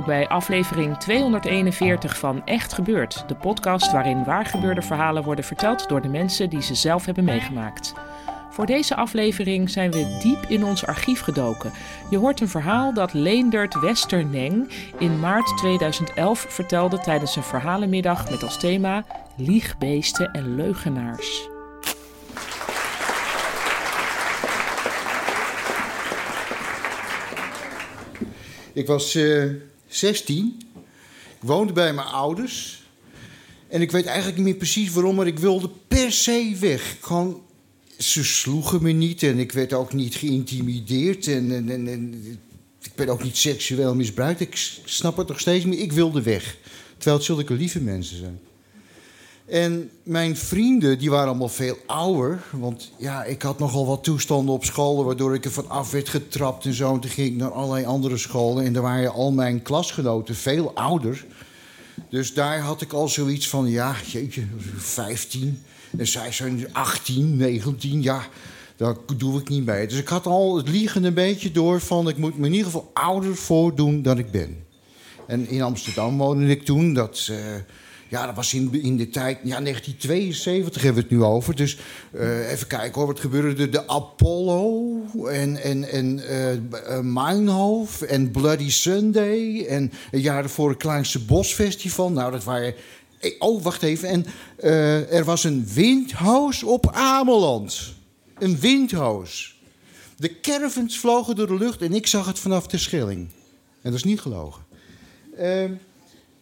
Bij aflevering 241 van Echt Gebeurd, de podcast waarin waargebeurde verhalen worden verteld door de mensen die ze zelf hebben meegemaakt. Voor deze aflevering zijn we diep in ons archief gedoken. Je hoort een verhaal dat Leendert Westerneng in maart 2011 vertelde tijdens een verhalenmiddag met als thema Liegbeesten en leugenaars. Ik was eh, 16. Ik woonde bij mijn ouders. En ik weet eigenlijk niet meer precies waarom, maar ik wilde per se weg. Gewoon, ze sloegen me niet en ik werd ook niet geïntimideerd. En, en, en, ik werd ook niet seksueel misbruikt. Ik snap het nog steeds meer. Ik wilde weg. Terwijl het zulke lieve mensen zijn. En mijn vrienden, die waren allemaal veel ouder. Want ja, ik had nogal wat toestanden op scholen... waardoor ik er van af werd getrapt en zo. En toen ging ik naar allerlei andere scholen. En daar waren al mijn klasgenoten veel ouder. Dus daar had ik al zoiets van, ja, jeetje, 15. En zij zijn 18, 19, ja, daar doe ik niet mee. Dus ik had al het liegen een beetje door van... ik moet me in ieder geval ouder voordoen dan ik ben. En in Amsterdam woonde ik toen, dat... Uh, ja, dat was in, in de tijd, ja, 1972 hebben we het nu over. Dus uh, even kijken hoor, wat gebeurde er? De Apollo en, en, en uh, Meinhof en Bloody Sunday. En een jaar ervoor het Kleinste Bosfestival. Nou, dat waren... Oh, wacht even. En uh, er was een windhoos op Ameland. Een windhoos. De caravans vlogen door de lucht en ik zag het vanaf de Schilling. En dat is niet gelogen. Ehm,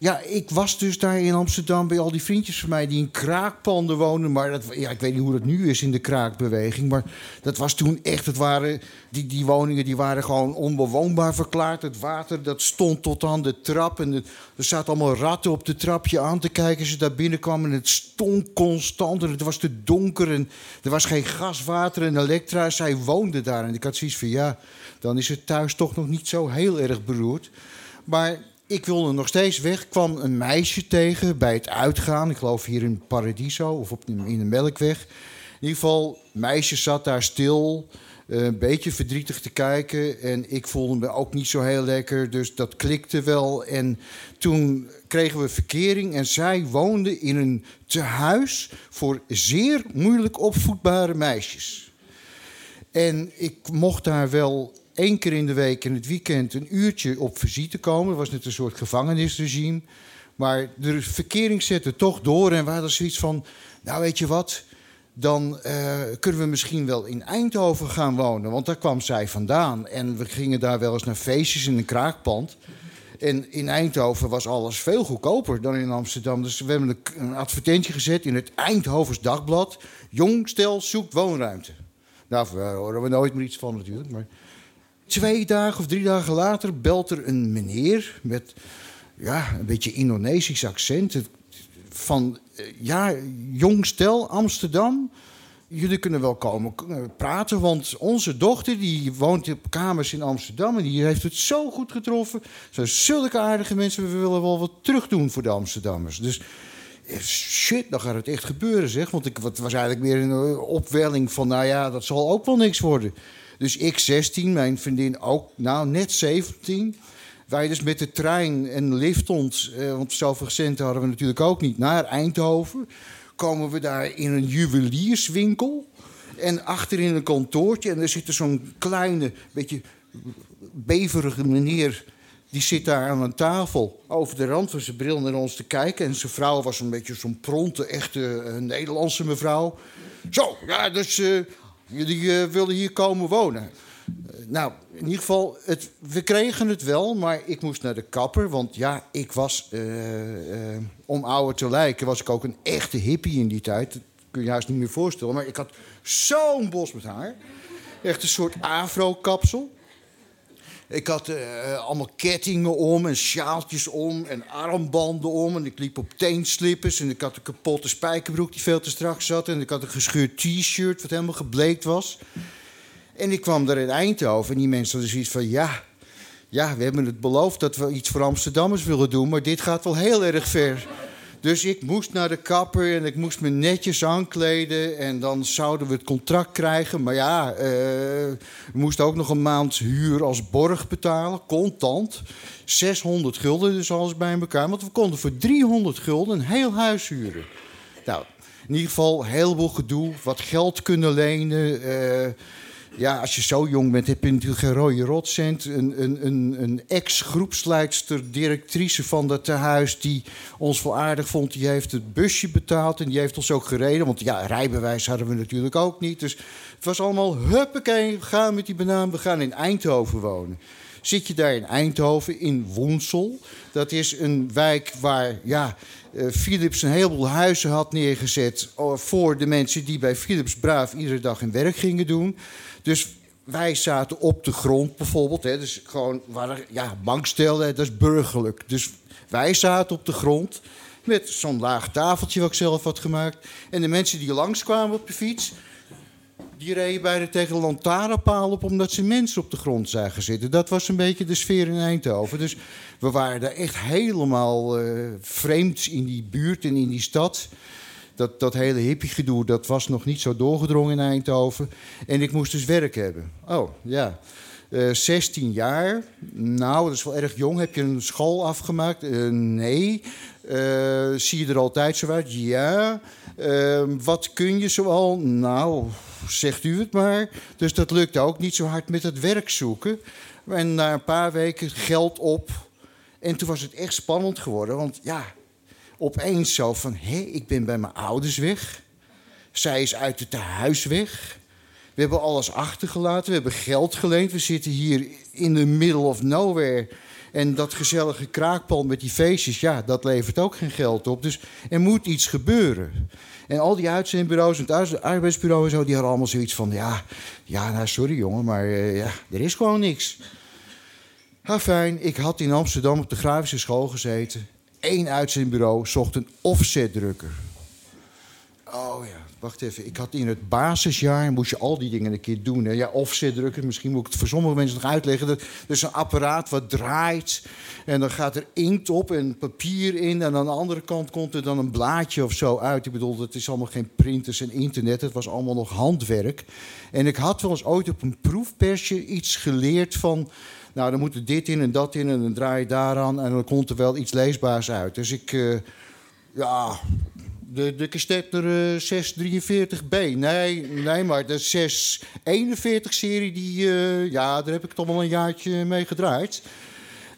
ja, ik was dus daar in Amsterdam bij al die vriendjes van mij die in kraakpanden woonden. Maar dat, ja, ik weet niet hoe dat nu is in de kraakbeweging. Maar dat was toen echt, het waren, die, die woningen die waren gewoon onbewoonbaar verklaard. Het water dat stond tot aan de trap. En er zaten allemaal ratten op de trapje aan te kijken als ze daar binnenkwamen. En het stonk constant en het was te donker. En er was geen gaswater en elektra. Zij woonden daar. En ik had zoiets van, ja, dan is het thuis toch nog niet zo heel erg beroerd. Maar ik wilde nog steeds weg. kwam een meisje tegen bij het uitgaan. Ik geloof hier in Paradiso of op, in de Melkweg. In ieder geval, meisje zat daar stil. Eh, een beetje verdrietig te kijken. En ik voelde me ook niet zo heel lekker. Dus dat klikte wel. En toen kregen we verkering. En zij woonde in een tehuis voor zeer moeilijk opvoedbare meisjes. En ik mocht daar wel één keer in de week in het weekend een uurtje op visite komen. Dat was net een soort gevangenisregime. Maar de verkering zette toch door en we hadden zoiets van... nou, weet je wat, dan uh, kunnen we misschien wel in Eindhoven gaan wonen. Want daar kwam zij vandaan. En we gingen daar wel eens naar feestjes in een kraakpand. En in Eindhoven was alles veel goedkoper dan in Amsterdam. Dus we hebben een advertentie gezet in het Eindhovens Dagblad. Jong stel zoekt woonruimte. Nou, daar horen we nooit meer iets van natuurlijk. Maar Twee dagen of drie dagen later belt er een meneer met ja, een beetje Indonesisch accent. Van eh, ja, jong stel Amsterdam. Jullie kunnen wel komen eh, praten, want onze dochter die woont op kamers in Amsterdam en die heeft het zo goed getroffen. Zo zulke aardige mensen, we willen wel wat terug doen voor de Amsterdammers. Dus eh, shit, dan gaat het echt gebeuren, zeg. Want ik, het was eigenlijk meer een opwelling van, nou ja, dat zal ook wel niks worden. Dus ik 16, mijn vriendin ook, nou net 17. Wij dus met de trein en lift ons, eh, want zoveel centen hadden we natuurlijk ook niet, naar Eindhoven. Komen we daar in een juwelierswinkel. En achterin een kantoortje. En er zit zo'n kleine, beetje beverige meneer. Die zit daar aan een tafel over de rand van zijn bril naar ons te kijken. En zijn vrouw was een beetje zo'n pronte, echte uh, Nederlandse mevrouw. Zo, ja, dus uh, Jullie uh, willen hier komen wonen. nou, in ieder geval, het, we kregen het wel, maar ik moest naar de kapper. Want ja, ik was, uh, om ouder te lijken, was ik ook een echte hippie in die tijd. Dat kun je juist niet meer voorstellen. Maar ik had zo'n bos met haar. Echt een soort afro-kapsel. Ik had uh, allemaal kettingen om en sjaaltjes om en armbanden om. En ik liep op teenslippers en ik had een kapotte spijkerbroek die veel te strak zat. En ik had een gescheurd t-shirt wat helemaal gebleekt was. En ik kwam daar in Eindhoven en die mensen hadden zoiets van... ja, ja, we hebben het beloofd dat we iets voor Amsterdammers willen doen... maar dit gaat wel heel erg ver. Dus ik moest naar de kapper en ik moest me netjes aankleden. En dan zouden we het contract krijgen. Maar ja, uh, we moesten ook nog een maand huur als borg betalen, contant. 600 gulden dus alles bij elkaar. Want we konden voor 300 gulden een heel huis huren. Nou, in ieder geval heel heleboel gedoe. Wat geld kunnen lenen. Uh, ja, als je zo jong bent, heb je natuurlijk geen rode rotcent. Een, een, een, een ex-groepsleidster, directrice van dat tehuis... die ons wel aardig vond, die heeft het busje betaald... en die heeft ons ook gereden. Want ja, rijbewijs hadden we natuurlijk ook niet. Dus het was allemaal, huppakee, gaan met die banaan... we gaan in Eindhoven wonen. Zit je daar in Eindhoven, in Woensel. Dat is een wijk waar ja, uh, Philips een heleboel huizen had neergezet... Uh, voor de mensen die bij Philips braaf iedere dag hun werk gingen doen... Dus wij zaten op de grond bijvoorbeeld. Hè, dus gewoon, waren, ja, bankstelden, dat is burgerlijk. Dus wij zaten op de grond met zo'n laag tafeltje wat ik zelf had gemaakt. En de mensen die langskwamen op de fiets... die reden bijna tegen de lantaarnpaal op... omdat ze mensen op de grond zagen zitten. Dat was een beetje de sfeer in Eindhoven. Dus we waren daar echt helemaal uh, vreemd in die buurt en in die stad dat, dat hele hippiegedoe, dat was nog niet zo doorgedrongen in Eindhoven. En ik moest dus werk hebben. Oh, ja. Uh, eh, 16 jaar. Nou, dat is wel erg jong. Heb je een school afgemaakt? Uh, nee. Uh, zie je er altijd zo uit? Ja. wat kun je zoal? Nou, zegt u het maar. Dus dat lukte ook niet zo hard met het werk zoeken. En na een paar weken geld op. En toen was het echt spannend geworden. Want ja, opeens zo van: hé, ik ben bij mijn ouders weg. Zij is uit het tehuis weg. We hebben alles achtergelaten, we hebben geld geleend. We zitten hier in the middle of nowhere. En dat gezellige kraakpand met die feestjes, ja, dat levert ook geen geld op. Dus er moet iets gebeuren. En al die uitzendbureaus en het arbeidsbureau en zo, die hadden allemaal zoiets van: ja, ja nou sorry jongen, maar uh, ja, er is gewoon niks. Ha, fijn, ik had in Amsterdam op de grafische school gezeten één uitzendbureau zocht een offsetdrukker. Oh ja, wacht even. Ik had in het basisjaar, moest je al die dingen een keer doen. Hè? Ja, offsetdrukker, misschien moet ik het voor sommige mensen nog uitleggen. Dat, een apparaat wat draait en dan gaat er inkt op en papier in. En aan de andere kant komt er dan een blaadje of zo uit. Ik bedoel, het is allemaal geen printers en internet. Het was allemaal nog handwerk. En ik had wel eens ooit op een proefpersje iets geleerd van nou, dan moet er dit in en dat in en dan draai je daaraan en dan komt er wel iets leesbaars uit. Dus ik, uh, ja, de, de Kestetter uh, 643B. Nee, nee, maar de 641-serie, die, uh, ja, daar heb ik toch wel een jaartje mee gedraaid.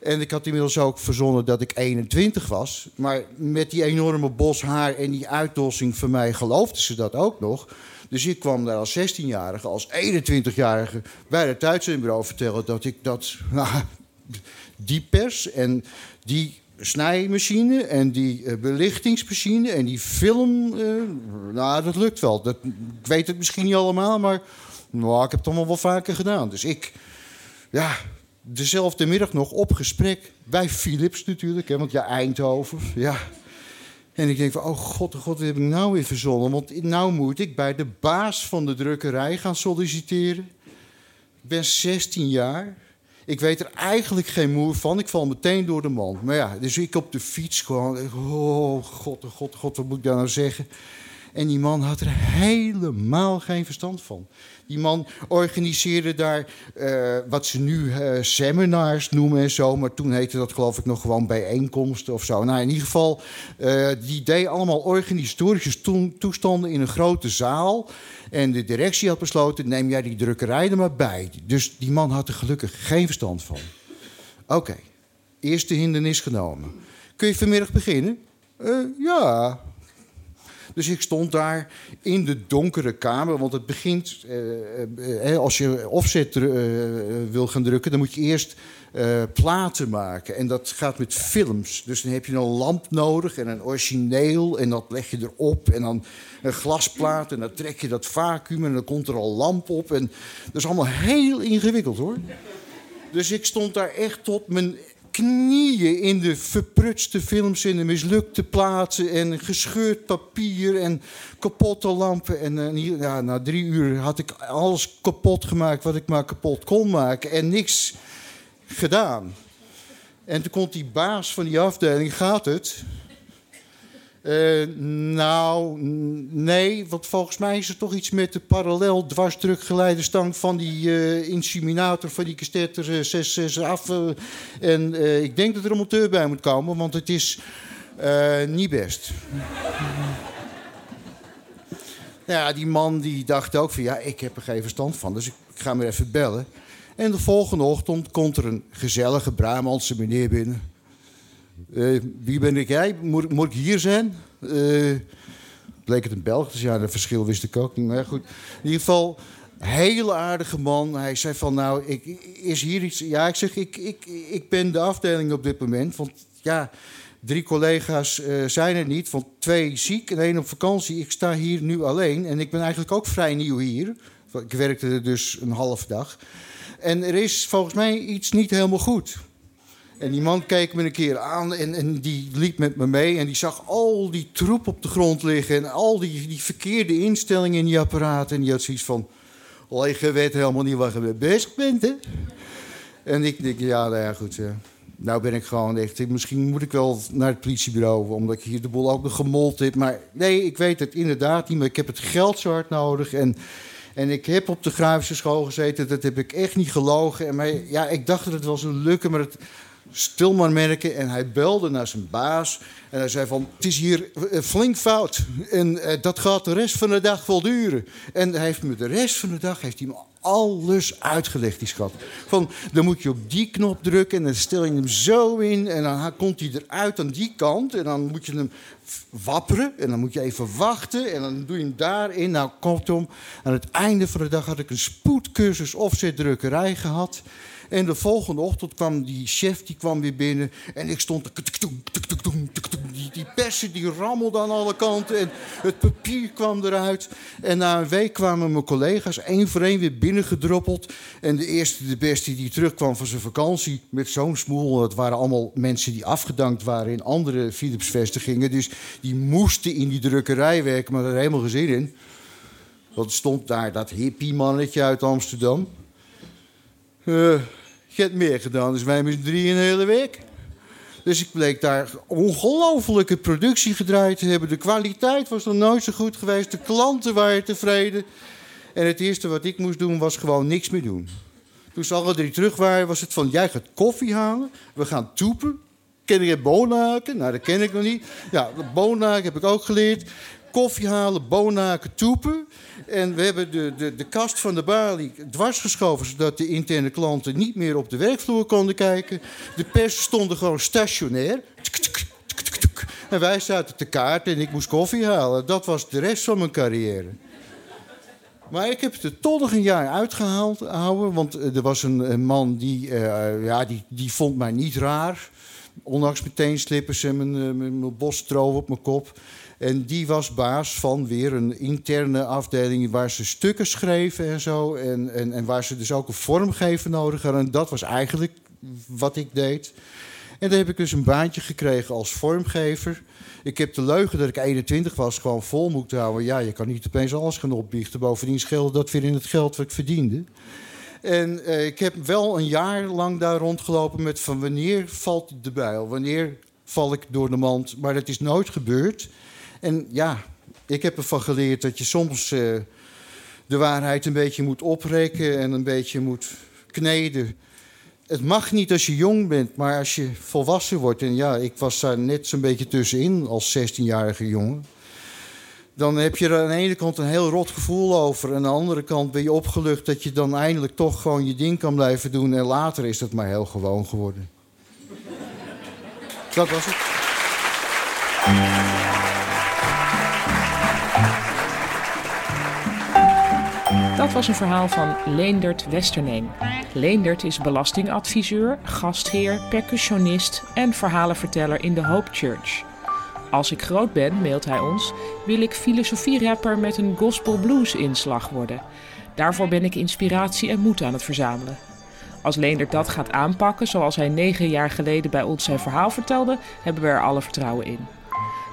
En ik had inmiddels ook verzonnen dat ik 21 was. Maar met die enorme bos haar en die uitdossing van mij geloofden ze dat ook nog. Dus ik kwam daar als 16-jarige, als 21-jarige bij het uitzendbureau vertellen dat ik dat, die pers en die snijmachine en die uh, belichtingsmachine en die film, uh, nou, dat lukt wel. Dat, ik weet het misschien niet allemaal, maar nou, ik heb het allemaal wel vaker gedaan. Dus ik, ja, dezelfde middag nog op gesprek bij Philips natuurlijk, hè, want ja, Eindhoven, ja. En ik denk van, oh god, oh god, wat heb ik nou weer verzonnen? Want nou moet ik bij de baas van de drukkerij gaan solliciteren. Ik ben 16 jaar. Ik weet er eigenlijk geen moer van. Ik val meteen door de mand. Maar ja, dus ik op de fiets gewoon. Oh god, oh god, oh god, wat moet ik daar nou zeggen? En die man had er helemaal geen verstand van. Die man organiseerde daar uh, wat ze nu uh, seminars noemen en zo. Maar toen heette dat geloof ik nog gewoon bijeenkomsten of zo. Nou, in ieder geval, uh, die deed allemaal organisatorische toestanden in een grote zaal. En de directie had besloten, neem jij die drukkerij er maar bij. Dus die man had er gelukkig geen verstand van. Oké, eerste hindernis genomen. Kun je vanmiddag beginnen? ja, Dus ik stond daar in de donkere kamer. Want het begint, eh, eh, als je offset eh, wil gaan drukken, dan moet je eerst platen maken. En dat gaat met films. Dus dan heb je een lamp nodig en een origineel. En dat leg je erop. En dan een glasplaat. En dan trek je dat vacuüm. En dan komt er al lamp op. En dat is allemaal heel ingewikkeld hoor. Dus ik stond daar echt tot mijn knieën in de verprutste films en de mislukte platen en gescheurd papier en kapotte lampen. En uh, ja, na drie uur had ik alles kapot gemaakt wat ik maar kapot kon maken en niks gedaan. En toen komt die baas van die afdeling, gaat het? Uh, nou, nee, want volgens mij is er toch iets met de parallel dwarsdrukgeleiderstang van die uh, inseminator van die kastetter uh, 66 af. en ik denk dat er een monteur bij moet komen, want het is niet best. ja, die man die dacht ook van ja, ik heb er geen verstand van, dus ik, ik ga maar even bellen. En de volgende ochtend komt er een gezellige Brabantse meneer binnen. Uh, wie ben ik jij? Moet, ik hier zijn? Uh, bleek het een Belg, dus ja, dat verschil wist ik ook niet. Maar goed, in ieder geval, hele aardige man. Hij zei van, nou, ik, is hier iets... Ja, ik zeg, ik, ik, ik ben de afdeling op dit moment. Want ja, drie collega's uh, zijn er niet. Want twee ziek en één op vakantie. Ik sta hier nu alleen. En ik ben eigenlijk ook vrij nieuw hier. Ik werkte er dus een half dag. En er is volgens mij iets niet helemaal goed. En die man keek me een keer aan en, en die liep met me mee. En die zag al die troep op de grond liggen. En al die, die verkeerde instellingen in die apparaten. En die had zoiets van... je weet helemaal niet waar je mee bezig bent, hè? En ik denk, ja, nou ja, goed. Nou ben ik gewoon echt... Misschien moet ik wel naar het politiebureau... omdat ik hier de boel ook nog gemold heb. Maar nee, ik weet het inderdaad niet. Maar ik heb het geld zo hard nodig. En en ik heb op de grafische school gezeten, dat heb ik echt niet gelogen. En maar, ja, ik dacht dat het wel zou lukken, maar het stil maar merken. En hij belde naar zijn baas en hij zei van, het is hier eh, flink fout. En uh, dat gaat de rest van de dag wel duren. En hij heeft me de rest van de dag heeft hij me alles uitgelegd, die schat. Van, dan moet je op die knop drukken en dan stel je hem zo in... en dan komt hij eruit aan die kant en dan moet je hem wapperen... en dan moet je even wachten en dan doe je hem daarin. Nou, kortom, aan het einde van de dag had ik een spoedcursus offsetdrukkerij gehad... En de volgende ochtend kwam die chef die kwam weer binnen. En ik stond... Die, die persen die rammelden aan alle kanten. En het papier kwam eruit. En na een week kwamen mijn collega's één voor één weer binnengedroppeld. En de eerste, de beste die terugkwam van zijn vakantie met zo'n smoel. Dat waren allemaal mensen die afgedankt waren in andere Philips-vestigingen. Dus die moesten in die drukkerij werken, maar er helemaal geen zin in. Want stond daar dat hippie-mannetje uit Amsterdam. Uh, je hebt meer gedaan, dus wij met drie een hele week. Dus ik bleek daar ongelofelijke productie gedraaid te hebben. De kwaliteit was nog nooit zo goed geweest. De klanten waren tevreden. En het eerste wat ik moest doen was gewoon niks meer doen. Toen ze alle drie terug waren, was het van... jij gaat koffie halen, we gaan toepen. Ken je bonaken? Nou, dat ken ik nog niet. Ja, bonaken heb ik ook geleerd. Koffie halen, bonaken, toepen. En we hebben de, de, de kast van de balie dwars geschoven... zodat de interne klanten niet meer op de werkvloer konden kijken. De pers stonden gewoon stationair. En wij zaten te kaart en ik moest koffie halen. Dat was de rest van mijn carrière. Maar ik heb het er toch nog een jaar uitgehaald, houden, want eh, er was een, man die, uh, ja, die, die vond mij niet raar. Ondanks meteen slippers en mijn, uh, mijn bosstroof op mijn kop. En die was baas van weer een interne afdeling waar ze stukken schreven en zo. En, en, en waar ze dus ook een vormgever nodig hadden. En dat was eigenlijk wat ik deed. En dan heb ik dus een baantje gekregen als vormgever. Ik heb de leugen dat ik 21 was gewoon vol moeten houden. Ja, je kan niet opeens alles gaan opbiechten. Bovendien scheelde dat weer in het geld wat ik verdiende. En eh, ik heb wel een jaar lang daar rondgelopen met van wanneer valt de bijl? Wanneer val ik door de mand? Maar dat is nooit gebeurd. En ja, ik heb ervan geleerd dat je soms uh, de waarheid een beetje moet oprekken en een beetje moet kneden. Het mag niet als je jong bent, maar als je volwassen wordt. En ja, ik was daar net zo'n beetje tussenin als 16-jarige jongen. Dan heb je er aan de ene kant een heel rot gevoel over. En aan de andere kant ben je opgelucht dat je dan eindelijk toch gewoon je ding kan blijven doen. En later is dat maar heel gewoon geworden. Dat was het. Dat was een verhaal van Leendert Westerneen. Leendert is belastingadviseur, gastheer, percussionist en verhalenverteller in de Hope Church. Als ik groot ben, mailt hij ons, wil ik filosofierapper met een gospel blues inslag worden. Daarvoor ben ik inspiratie en moed aan het verzamelen. Als Leendert dat gaat aanpakken, zoals hij negen jaar geleden bij ons zijn verhaal vertelde, hebben we er alle vertrouwen in.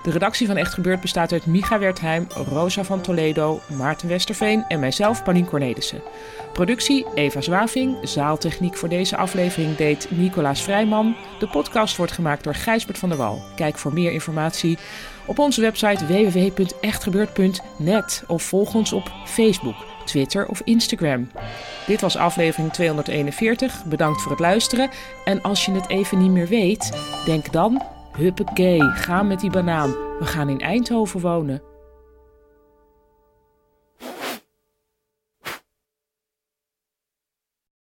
De redactie van Echt Gebeurd bestaat uit Micha Wertheim, Rosa van Toledo, Maarten Westerveen en mijzelf, Panien Cornelissen. Productie Eva Zwaving, zaaltechniek voor deze aflevering deed Nicolaas Vrijman. De podcast wordt gemaakt door Gijsbert van der Wal. Kijk voor meer informatie op onze website www.echtgebeurd.net of volg ons op Facebook, Twitter of Instagram. Dit was aflevering 241. Bedankt voor het luisteren. En als je het even niet meer weet, denk dan Huppakee, ga met die banaan. We gaan in Eindhoven wonen.